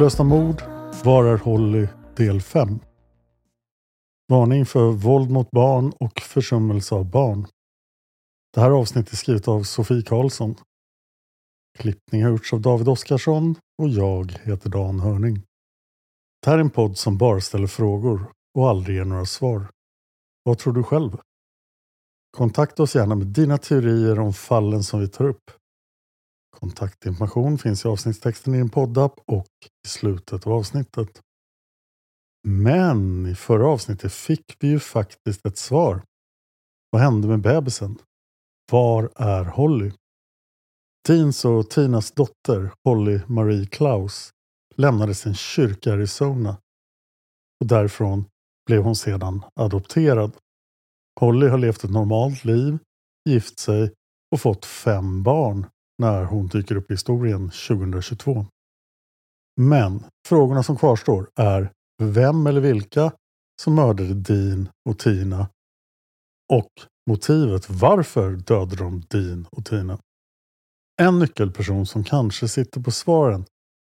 Olösta mord. Var är Holly? Del 5. Varning för våld mot barn och försummelse av barn. Det här avsnittet är skrivet av Sofie Karlsson. Klippning har gjorts av David Oskarsson och jag heter Dan Hörning. Det här är en podd som bara ställer frågor och aldrig ger några svar. Vad tror du själv? Kontakta oss gärna med dina teorier om fallen som vi tar upp. Kontaktinformation finns i avsnittstexten i din poddapp och i slutet av avsnittet. Men i förra avsnittet fick vi ju faktiskt ett svar. Vad hände med bebisen? Var är Holly? Teens och Tinas dotter Holly Marie Klaus lämnade sin kyrka i Arizona och därifrån blev hon sedan adopterad. Holly har levt ett normalt liv, gift sig och fått fem barn när hon dyker upp i historien 2022. Men frågorna som kvarstår är vem eller vilka som mördade Dean och Tina och motivet varför dödade de Dean och Tina. En nyckelperson som kanske sitter på svaren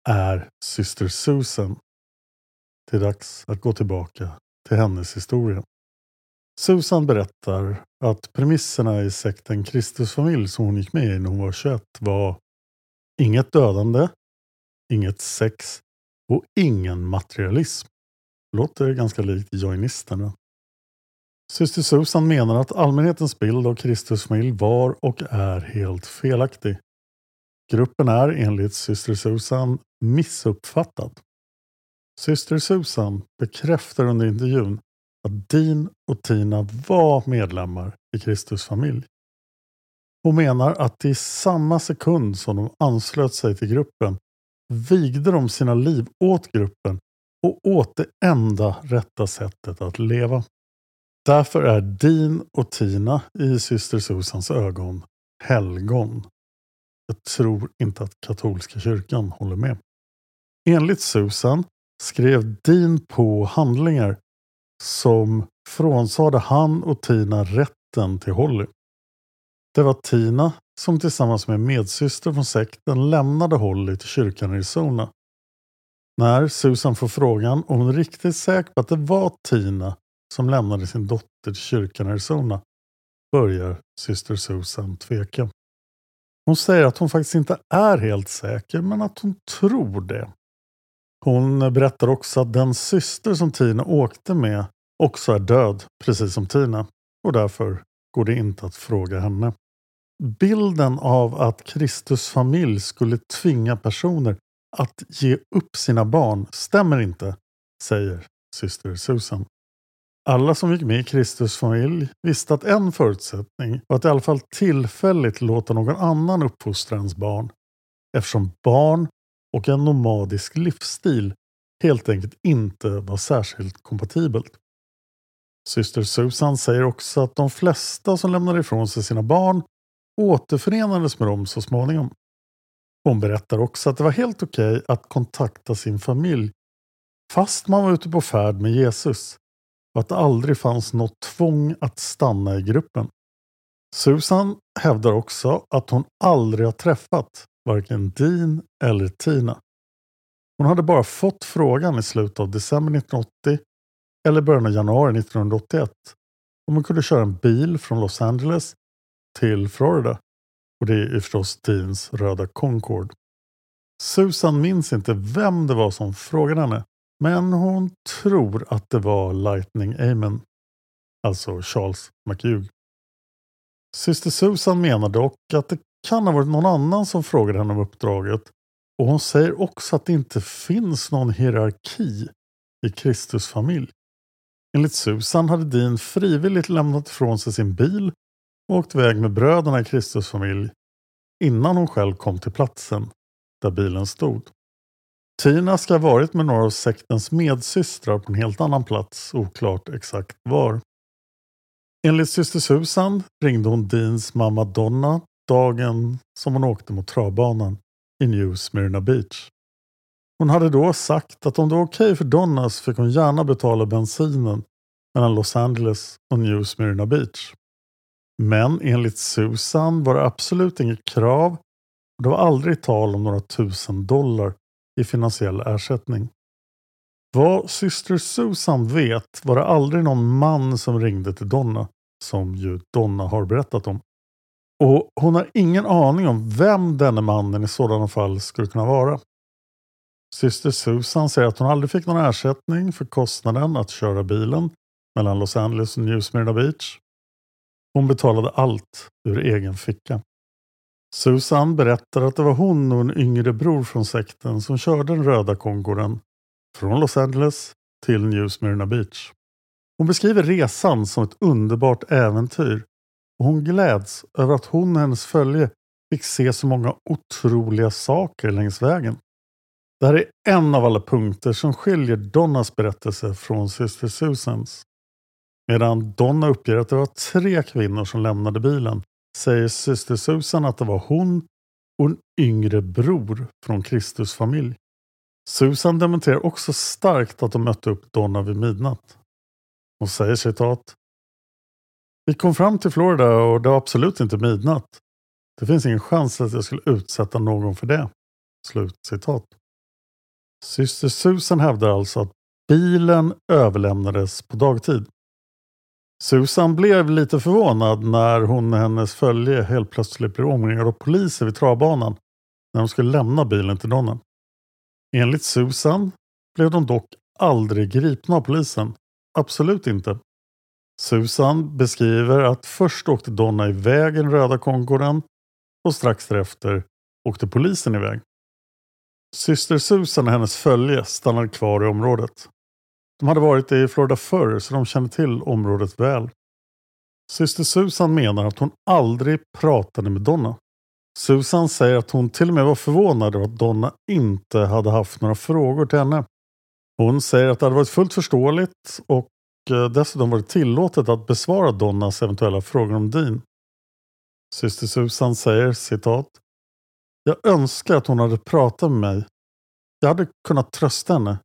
är syster Susan. Det är dags att gå tillbaka till hennes historia. Susan berättar att premisserna i sekten Kristusfamilj som hon gick med i när hon var 21 var inget dödande, inget sex och ingen materialism. Låter ganska likt joinisterna. Syster Susan menar att allmänhetens bild av Kristusfamilj var och är helt felaktig. Gruppen är enligt syster Susan missuppfattad. Syster Susan bekräftar under intervjun att Dean och Tina var medlemmar i Kristus familj. Hon menar att i samma sekund som de anslöt sig till gruppen vigde de sina liv åt gruppen och åt det enda rätta sättet att leva. Därför är Dean och Tina i syster Susans ögon helgon. Jag tror inte att katolska kyrkan håller med. Enligt Susan skrev Dean på handlingar som frånsade han och Tina rätten till Holly. Det var Tina som tillsammans med medsyster från sekten lämnade Holly till kyrkan i Arizona. När Susan får frågan om hon är riktigt säker på att det var Tina som lämnade sin dotter till kyrkan i Arizona börjar syster Susan tveka. Hon säger att hon faktiskt inte är helt säker men att hon tror det. Hon berättar också att den syster som Tina åkte med också är död, precis som Tina. Och därför går det inte att fråga henne. Bilden av att Kristus familj skulle tvinga personer att ge upp sina barn stämmer inte, säger syster Susan. Alla som gick med i Kristus familj visste att en förutsättning var att i alla fall tillfälligt låta någon annan uppfostra ens barn. Eftersom barn och en nomadisk livsstil helt enkelt inte var särskilt kompatibelt. Syster Susan säger också att de flesta som lämnade ifrån sig sina barn återförenades med dem så småningom. Hon berättar också att det var helt okej okay att kontakta sin familj fast man var ute på färd med Jesus och att det aldrig fanns något tvång att stanna i gruppen. Susan hävdar också att hon aldrig har träffat varken Dean eller Tina. Hon hade bara fått frågan i slutet av december 1980 eller början av januari 1981 om hon kunde köra en bil från Los Angeles till Florida. Och det är förstås Deans röda Concorde. Susan minns inte vem det var som frågade henne. Men hon tror att det var Lightning Amen. Alltså Charles McHugh. Syster Susan menar dock att det kan ha varit någon annan som frågade henne om uppdraget. Och hon säger också att det inte finns någon hierarki i Kristus familj. Enligt Susan hade Dean frivilligt lämnat ifrån sig sin bil och åkt iväg med bröderna i Kristus familj innan hon själv kom till platsen där bilen stod. Tina ska ha varit med några av sektens medsystrar på en helt annan plats, oklart exakt var. Enligt syster Susan ringde hon Deans mamma Donna dagen som hon åkte mot travbanan i New Smyrna Beach. Hon hade då sagt att om det var okej okay för Donna så fick hon gärna betala bensinen mellan Los Angeles och New Smyrna Beach. Men enligt Susan var det absolut inget krav och det var aldrig tal om några tusen dollar i finansiell ersättning. Vad syster Susan vet var det aldrig någon man som ringde till Donna, som ju Donna har berättat om. Och hon har ingen aning om vem denne mannen i sådana fall skulle kunna vara. Syster Susan säger att hon aldrig fick någon ersättning för kostnaden att köra bilen mellan Los Angeles och New Smyrna Beach. Hon betalade allt ur egen ficka. Susan berättar att det var hon och en yngre bror från sekten som körde den röda Kongoren från Los Angeles till New Smyrna Beach. Hon beskriver resan som ett underbart äventyr och hon gläds över att hon och hennes följe fick se så många otroliga saker längs vägen. Det här är en av alla punkter som skiljer Donnas berättelse från syster Susans. Medan Donna uppger att det var tre kvinnor som lämnade bilen säger syster Susan att det var hon och en yngre bror från Kristus familj. Susan dementerar också starkt att de mötte upp Donna vid midnatt. Hon säger citat. Vi kom fram till Florida och det var absolut inte midnatt. Det finns ingen chans att jag skulle utsätta någon för det. Slut citat. Syster Susan hävdar alltså att bilen överlämnades på dagtid. Susan blev lite förvånad när hon och hennes följe helt plötsligt blev omringade av poliser vid travbanan när de skulle lämna bilen till Donna. Enligt Susan blev de dock aldrig gripna av polisen. Absolut inte. Susan beskriver att först åkte Donna iväg i den röda Concorden och strax därefter åkte polisen iväg. Syster Susan och hennes följe stannade kvar i området. De hade varit i Florida förr så de kände till området väl. Syster Susan menar att hon aldrig pratade med Donna. Susan säger att hon till och med var förvånad över att Donna inte hade haft några frågor till henne. Hon säger att det hade varit fullt förståeligt och eh, dessutom varit tillåtet att besvara Donnas eventuella frågor om Dean. Syster Susan säger citat. Jag önskar att hon hade pratat med mig. Jag hade kunnat trösta henne.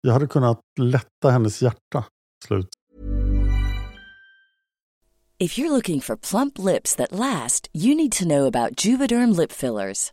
Jag hade kunnat lätta hennes hjärta. Slut. If you're looking for plump lips that last, you need to know about Juvederm lip fillers.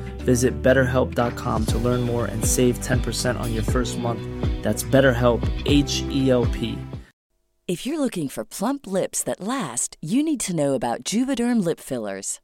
Visit betterhelp.com to learn more and save 10% on your first month. That's BetterHelp, H E L P. If you're looking for plump lips that last, you need to know about Juvederm lip fillers.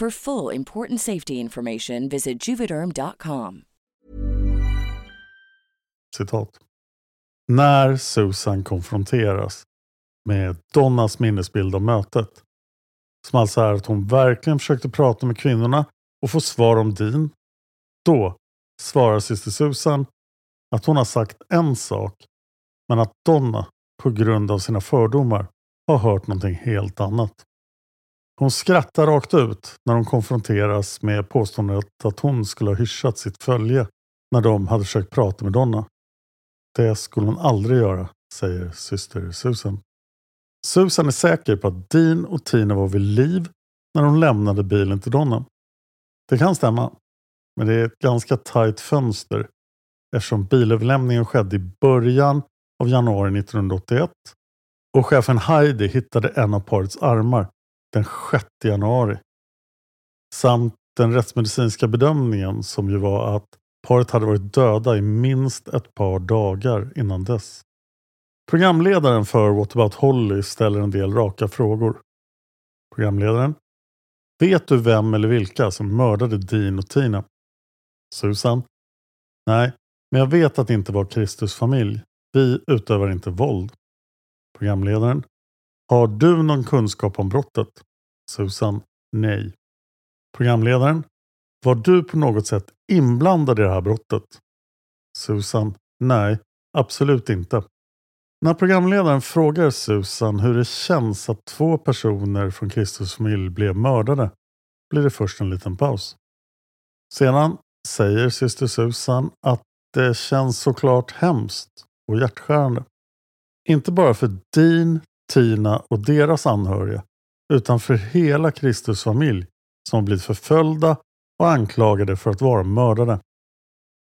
For full important safety information, visit juvederm.com. Citat. När Susan konfronteras med Donnas minnesbild av mötet, som alltså är att hon verkligen försökte prata med kvinnorna och få svar om Dean, då svarar syster Susan att hon har sagt en sak, men att Donna på grund av sina fördomar har hört någonting helt annat. Hon skrattar rakt ut när hon konfronteras med påståendet att hon skulle ha hyschat sitt följe när de hade försökt prata med Donna. Det skulle hon aldrig göra, säger syster Susan. Susan är säker på att Dean och Tina var vid liv när hon lämnade bilen till Donna. Det kan stämma, men det är ett ganska tajt fönster eftersom bilöverlämningen skedde i början av januari 1981 och chefen Heidi hittade en av parets armar den 6 januari. Samt den rättsmedicinska bedömningen som ju var att paret hade varit döda i minst ett par dagar innan dess. Programledaren för What about Holly ställer en del raka frågor. Programledaren. Vet du vem eller vilka som mördade Dean och Tina? Susan. Nej, men jag vet att det inte var Kristus familj. Vi utövar inte våld. Programledaren. Har du någon kunskap om brottet? Susan. Nej. Programledaren. Var du på något sätt inblandad i det här brottet? Susan. Nej, absolut inte. När programledaren frågar Susan hur det känns att två personer från Kristus familj blev mördade blir det först en liten paus. Sedan säger syster Susan att det känns såklart hemskt och hjärtskärande. Inte bara för Dean, Tina och deras anhöriga utan för hela Kristus familj som blivit förföljda och anklagade för att vara mördare.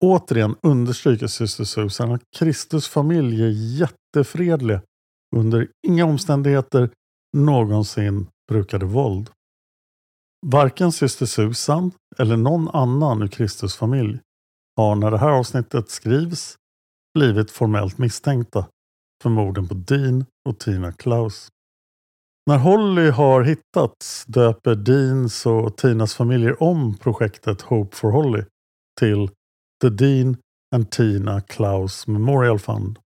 Återigen understryker syster Susan att Kristus familj är jättefredlig under inga omständigheter någonsin brukade våld. Varken syster Susan eller någon annan ur Kristus familj har när det här avsnittet skrivs blivit formellt misstänkta för morden på Dean och Tina Klaus. När Holly har hittats döper Deans och Tinas familjer om projektet Hope for Holly till The Dean and Tina Klaus Memorial Fund.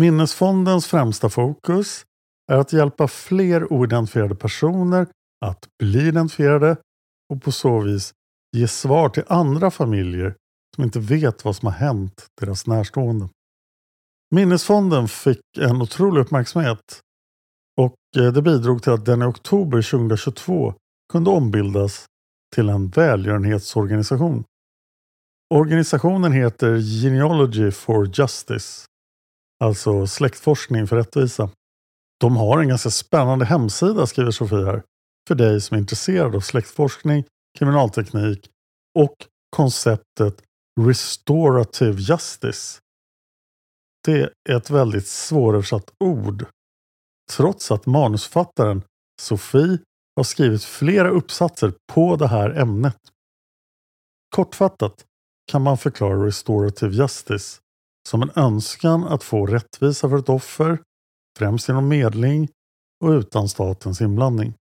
Minnesfondens främsta fokus är att hjälpa fler oidentifierade personer att bli identifierade och på så vis ge svar till andra familjer som inte vet vad som har hänt deras närstående. Minnesfonden fick en otrolig uppmärksamhet och eh, det bidrog till att den i oktober 2022 kunde ombildas till en välgörenhetsorganisation. Organisationen heter Genealogy for Justice, alltså släktforskning för rättvisa. De har en ganska spännande hemsida skriver Sofie här, för dig som är intresserad av släktforskning, kriminalteknik och konceptet Restorative Justice. Det är ett väldigt svåröversatt ord. Trots att manusfattaren Sofie har skrivit flera uppsatser på det här ämnet. Kortfattat kan man förklara Restorative Justice som en önskan att få rättvisa för ett offer, främst genom medling och utan statens inblandning.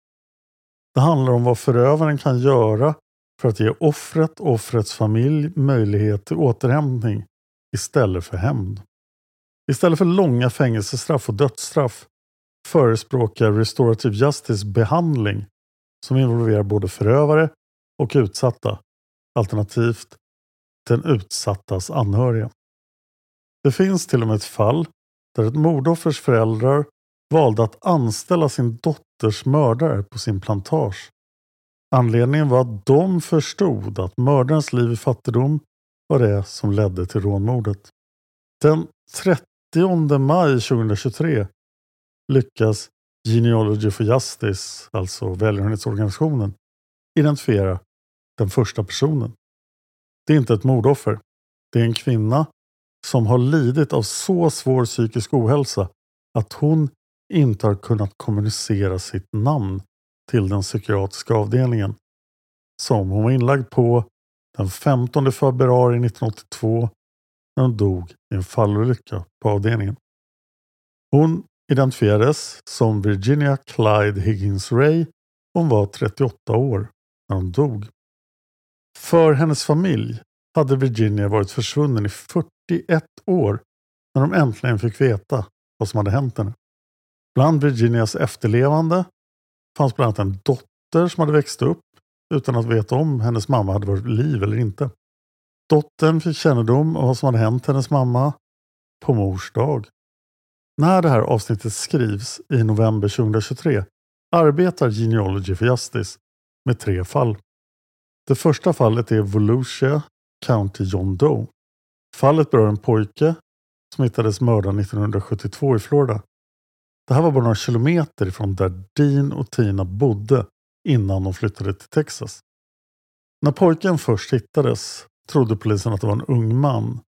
Det handlar om vad förövaren kan göra för att ge offret och offrets familj möjlighet till återhämtning istället för hämnd. Istället för långa fängelsestraff och dödsstraff förespråkar Restorative Justice behandling som involverar både förövare och utsatta, alternativt den utsattas anhöriga. Det finns till och med ett fall där ett mordoffers föräldrar valde att anställa sin dotters mördare på sin plantage. Anledningen var att de förstod att mördarens liv i fattigdom var det som ledde till rånmordet. Den 30 maj 2023 lyckas Genealogy for Justice, alltså välgörenhetsorganisationen, identifiera den första personen. Det är inte ett mordoffer. Det är en kvinna som har lidit av så svår psykisk ohälsa att hon inte har kunnat kommunicera sitt namn till den psykiatriska avdelningen som hon var inlagd på den 15 februari 1982 när hon dog i en fallolycka på avdelningen. Hon identifierades som Virginia Clyde Higgins Ray. Hon var 38 år när hon dog. För hennes familj hade Virginia varit försvunnen i 41 år när de äntligen fick veta vad som hade hänt henne. Bland Virginias efterlevande fanns bland annat en dotter som hade växt upp utan att veta om hennes mamma hade varit liv eller inte. Dottern fick kännedom om vad som hade hänt hennes mamma på mors dag. När det här avsnittet skrivs i november 2023 arbetar Genealogy for Justice med tre fall. Det första fallet är Volusia County John Doe. Fallet berör en pojke som hittades mördad 1972 i Florida. Det här var bara några kilometer ifrån där Dean och Tina bodde innan de flyttade till Texas. När pojken först hittades trodde polisen att det var en ung man.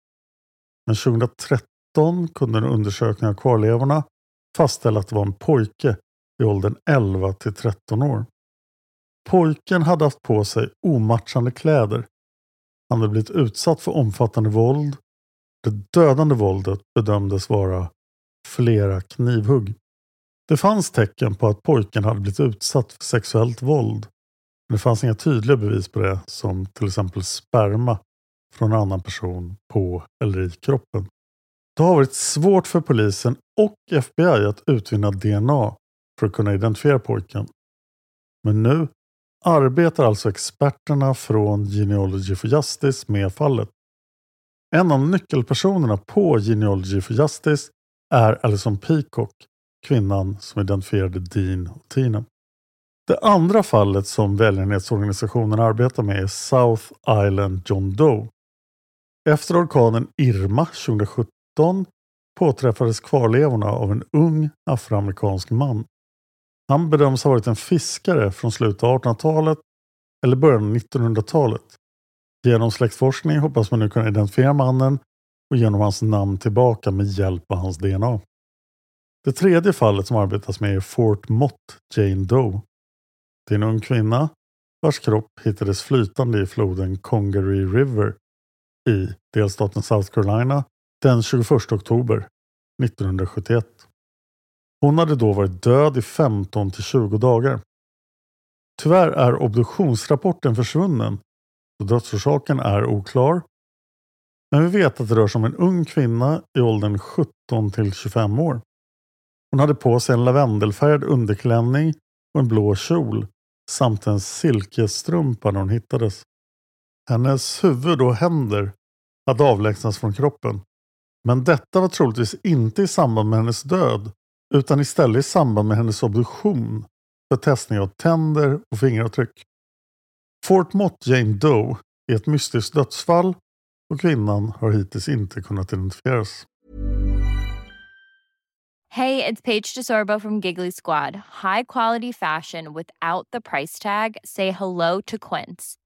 Men 2013 kunde en undersökning av kvarlevorna fastställa att det var en pojke i åldern 11 till 13 år. Pojken hade haft på sig omatchande kläder. Han hade blivit utsatt för omfattande våld. Det dödande våldet bedömdes vara flera knivhugg. Det fanns tecken på att pojken hade blivit utsatt för sexuellt våld. Men det fanns inga tydliga bevis på det som till exempel sperma från en annan person på eller i kroppen. Det har varit svårt för polisen och FBI att utvinna DNA för att kunna identifiera pojken. Men nu arbetar alltså experterna från Genealogy for Justice med fallet. En av nyckelpersonerna på Genealogy for Justice är Alison Peacock, kvinnan som identifierade Dean och Tina. Det andra fallet som välgörenhetsorganisationen arbetar med är South Island John Doe. Efter orkanen Irma 2017 påträffades kvarlevorna av en ung afroamerikansk man. Han bedöms ha varit en fiskare från slutet av 1800-talet eller början av 1900-talet. Genom släktforskning hoppas man nu kunna identifiera mannen och genom hans namn tillbaka med hjälp av hans DNA. Det tredje fallet som arbetas med är Fort Mott Jane Doe. Det är en ung kvinna vars kropp hittades flytande i floden Congaree River i delstaten South Carolina den 21 oktober 1971. Hon hade då varit död i 15 till 20 dagar. Tyvärr är obduktionsrapporten försvunnen och dödsorsaken är oklar. Men vi vet att det rör sig om en ung kvinna i åldern 17 till 25 år. Hon hade på sig en lavendelfärgad underklänning och en blå kjol samt en silkesstrumpa när hon hittades. Hennes huvud och händer hade avlägsnats från kroppen. Men detta var troligtvis inte i samband med hennes död utan istället i samband med hennes obduktion för testning av tänder och fingeravtryck. Fort Mott Jane Doe är ett mystiskt dödsfall och kvinnan har hittills inte kunnat identifieras. Hej, det är Paige DeSorbo från Giggly Squad. High quality fashion without the price tag. Say hello to Quince.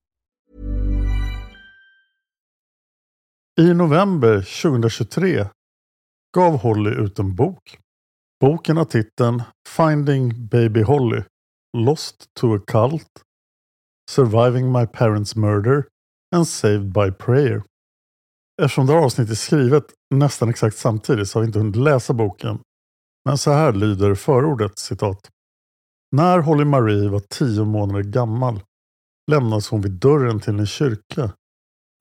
I november 2023 gav Holly ut en bok. Boken har titeln Finding Baby Holly Lost to a Cult Surviving My Parents' Murder and Saved by Prayer. Eftersom det här avsnittet är skrivet nästan exakt samtidigt så har vi inte hunnit läsa boken. Men så här lyder förordet citat. När Holly Marie var tio månader gammal lämnades hon vid dörren till en kyrka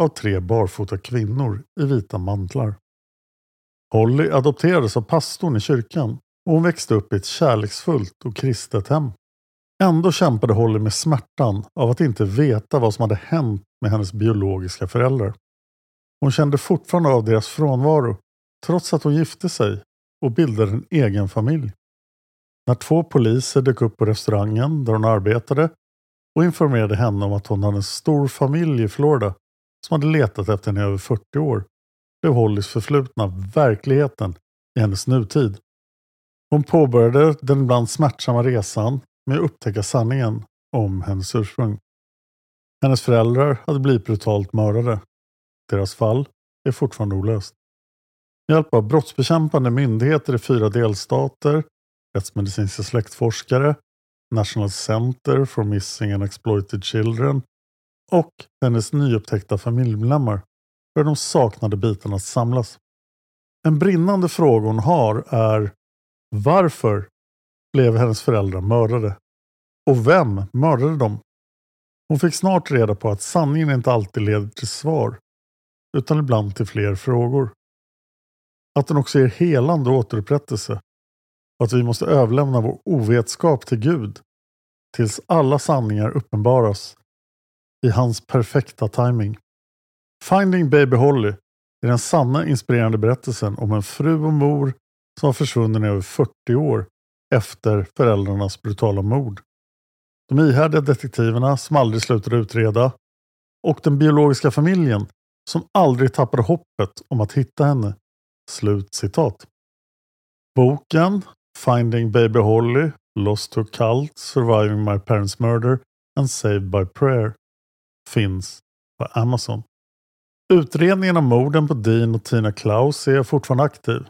av tre barfota kvinnor i vita mantlar. Holly adopterades av pastorn i kyrkan och hon växte upp i ett kärleksfullt och kristet hem. Ändå kämpade Holly med smärtan av att inte veta vad som hade hänt med hennes biologiska föräldrar. Hon kände fortfarande av deras frånvaro trots att hon gifte sig och bildade en egen familj. När två poliser dök upp på restaurangen där hon arbetade och informerade henne om att hon hade en stor familj i Florida som hade letat efter henne i över 40 år blev Hollys förflutna verkligheten i hennes nutid. Hon påbörjade den ibland smärtsamma resan med att upptäcka sanningen om hennes ursprung. Hennes föräldrar hade blivit brutalt mördade. Deras fall är fortfarande olöst. Med hjälp av brottsbekämpande myndigheter i fyra delstater, rättsmedicinska släktforskare, National Center for Missing and Exploited Children och hennes nyupptäckta familjemedlemmar börjar de saknade bitarna samlas. En brinnande fråga hon har är varför blev hennes föräldrar mördade? Och vem mördade dem? Hon fick snart reda på att sanningen inte alltid leder till svar, utan ibland till fler frågor. Att den också ger helande och återupprättelse och att vi måste överlämna vår ovetskap till Gud tills alla sanningar uppenbaras i hans perfekta timing. Finding Baby Holly är den sanna inspirerande berättelsen om en fru och mor som var försvunnen i över 40 år efter föräldrarnas brutala mord. De ihärdiga detektiverna som aldrig slutade utreda och den biologiska familjen som aldrig tappade hoppet om att hitta henne. Slut citat. Boken Finding Baby Holly, Lost to a Cult, Surviving My Parents' Murder and Saved by Prayer finns på Amazon. Utredningen av morden på Dean och Tina Klaus är fortfarande aktiv.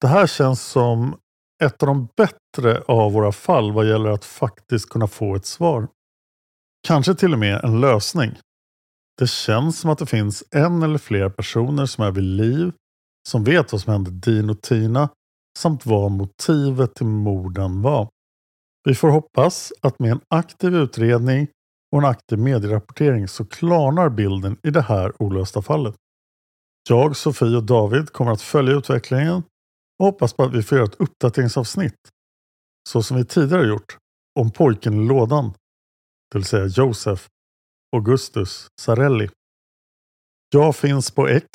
Det här känns som ett av de bättre av våra fall vad gäller att faktiskt kunna få ett svar. Kanske till och med en lösning. Det känns som att det finns en eller flera personer som är vid liv, som vet vad som hände Dean och Tina samt vad motivet till morden var. Vi får hoppas att med en aktiv utredning och en aktiv medierapportering så klarnar bilden i det här olösta fallet. Jag, Sofie och David kommer att följa utvecklingen och hoppas på att vi får göra ett uppdateringsavsnitt. Så som vi tidigare gjort om pojken i lådan. Det vill säga Josef Augustus Sarelli. Jag finns på X,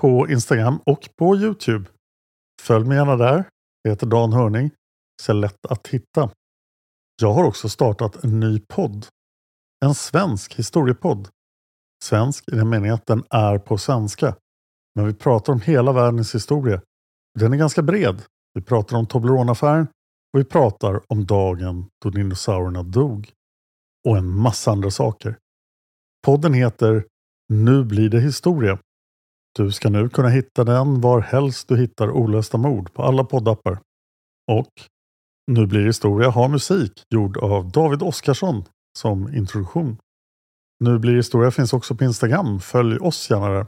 på Instagram och på Youtube. Följ mig gärna där. Jag heter Dan Hörning. Så är lätt att hitta. Jag har också startat en ny podd. En svensk historiepodd. Svensk i den meningen att den är på svenska. Men vi pratar om hela världens historia. Den är ganska bred. Vi pratar om Toblerone-affären och vi pratar om dagen då dinosaurierna dog. Och en massa andra saker. Podden heter Nu blir det historia. Du ska nu kunna hitta den var helst du hittar olösta mord på alla poddappar. Och Nu blir det historia har musik gjord av David Oskarsson som introduktion. Nu blir historia finns också på Instagram. Följ oss gärna där.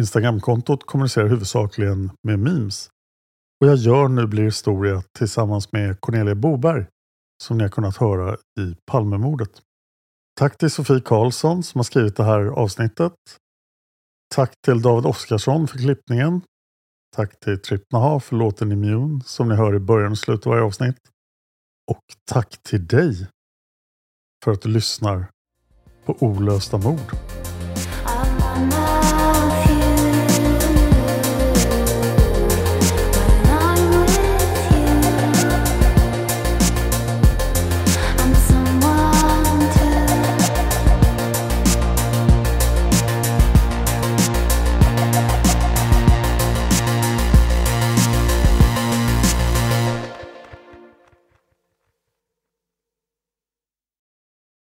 Instagramkontot kommunicerar huvudsakligen med memes. Och jag gör Nu blir historia tillsammans med Cornelia Boberg som ni har kunnat höra i Palmemordet. Tack till Sofie Karlsson som har skrivit det här avsnittet. Tack till David Oskarsson för klippningen. Tack till Trippnaha för låten Immune som ni hör i början och slutet av varje avsnitt. Och tack till dig för att du lyssnar på Olösta mord.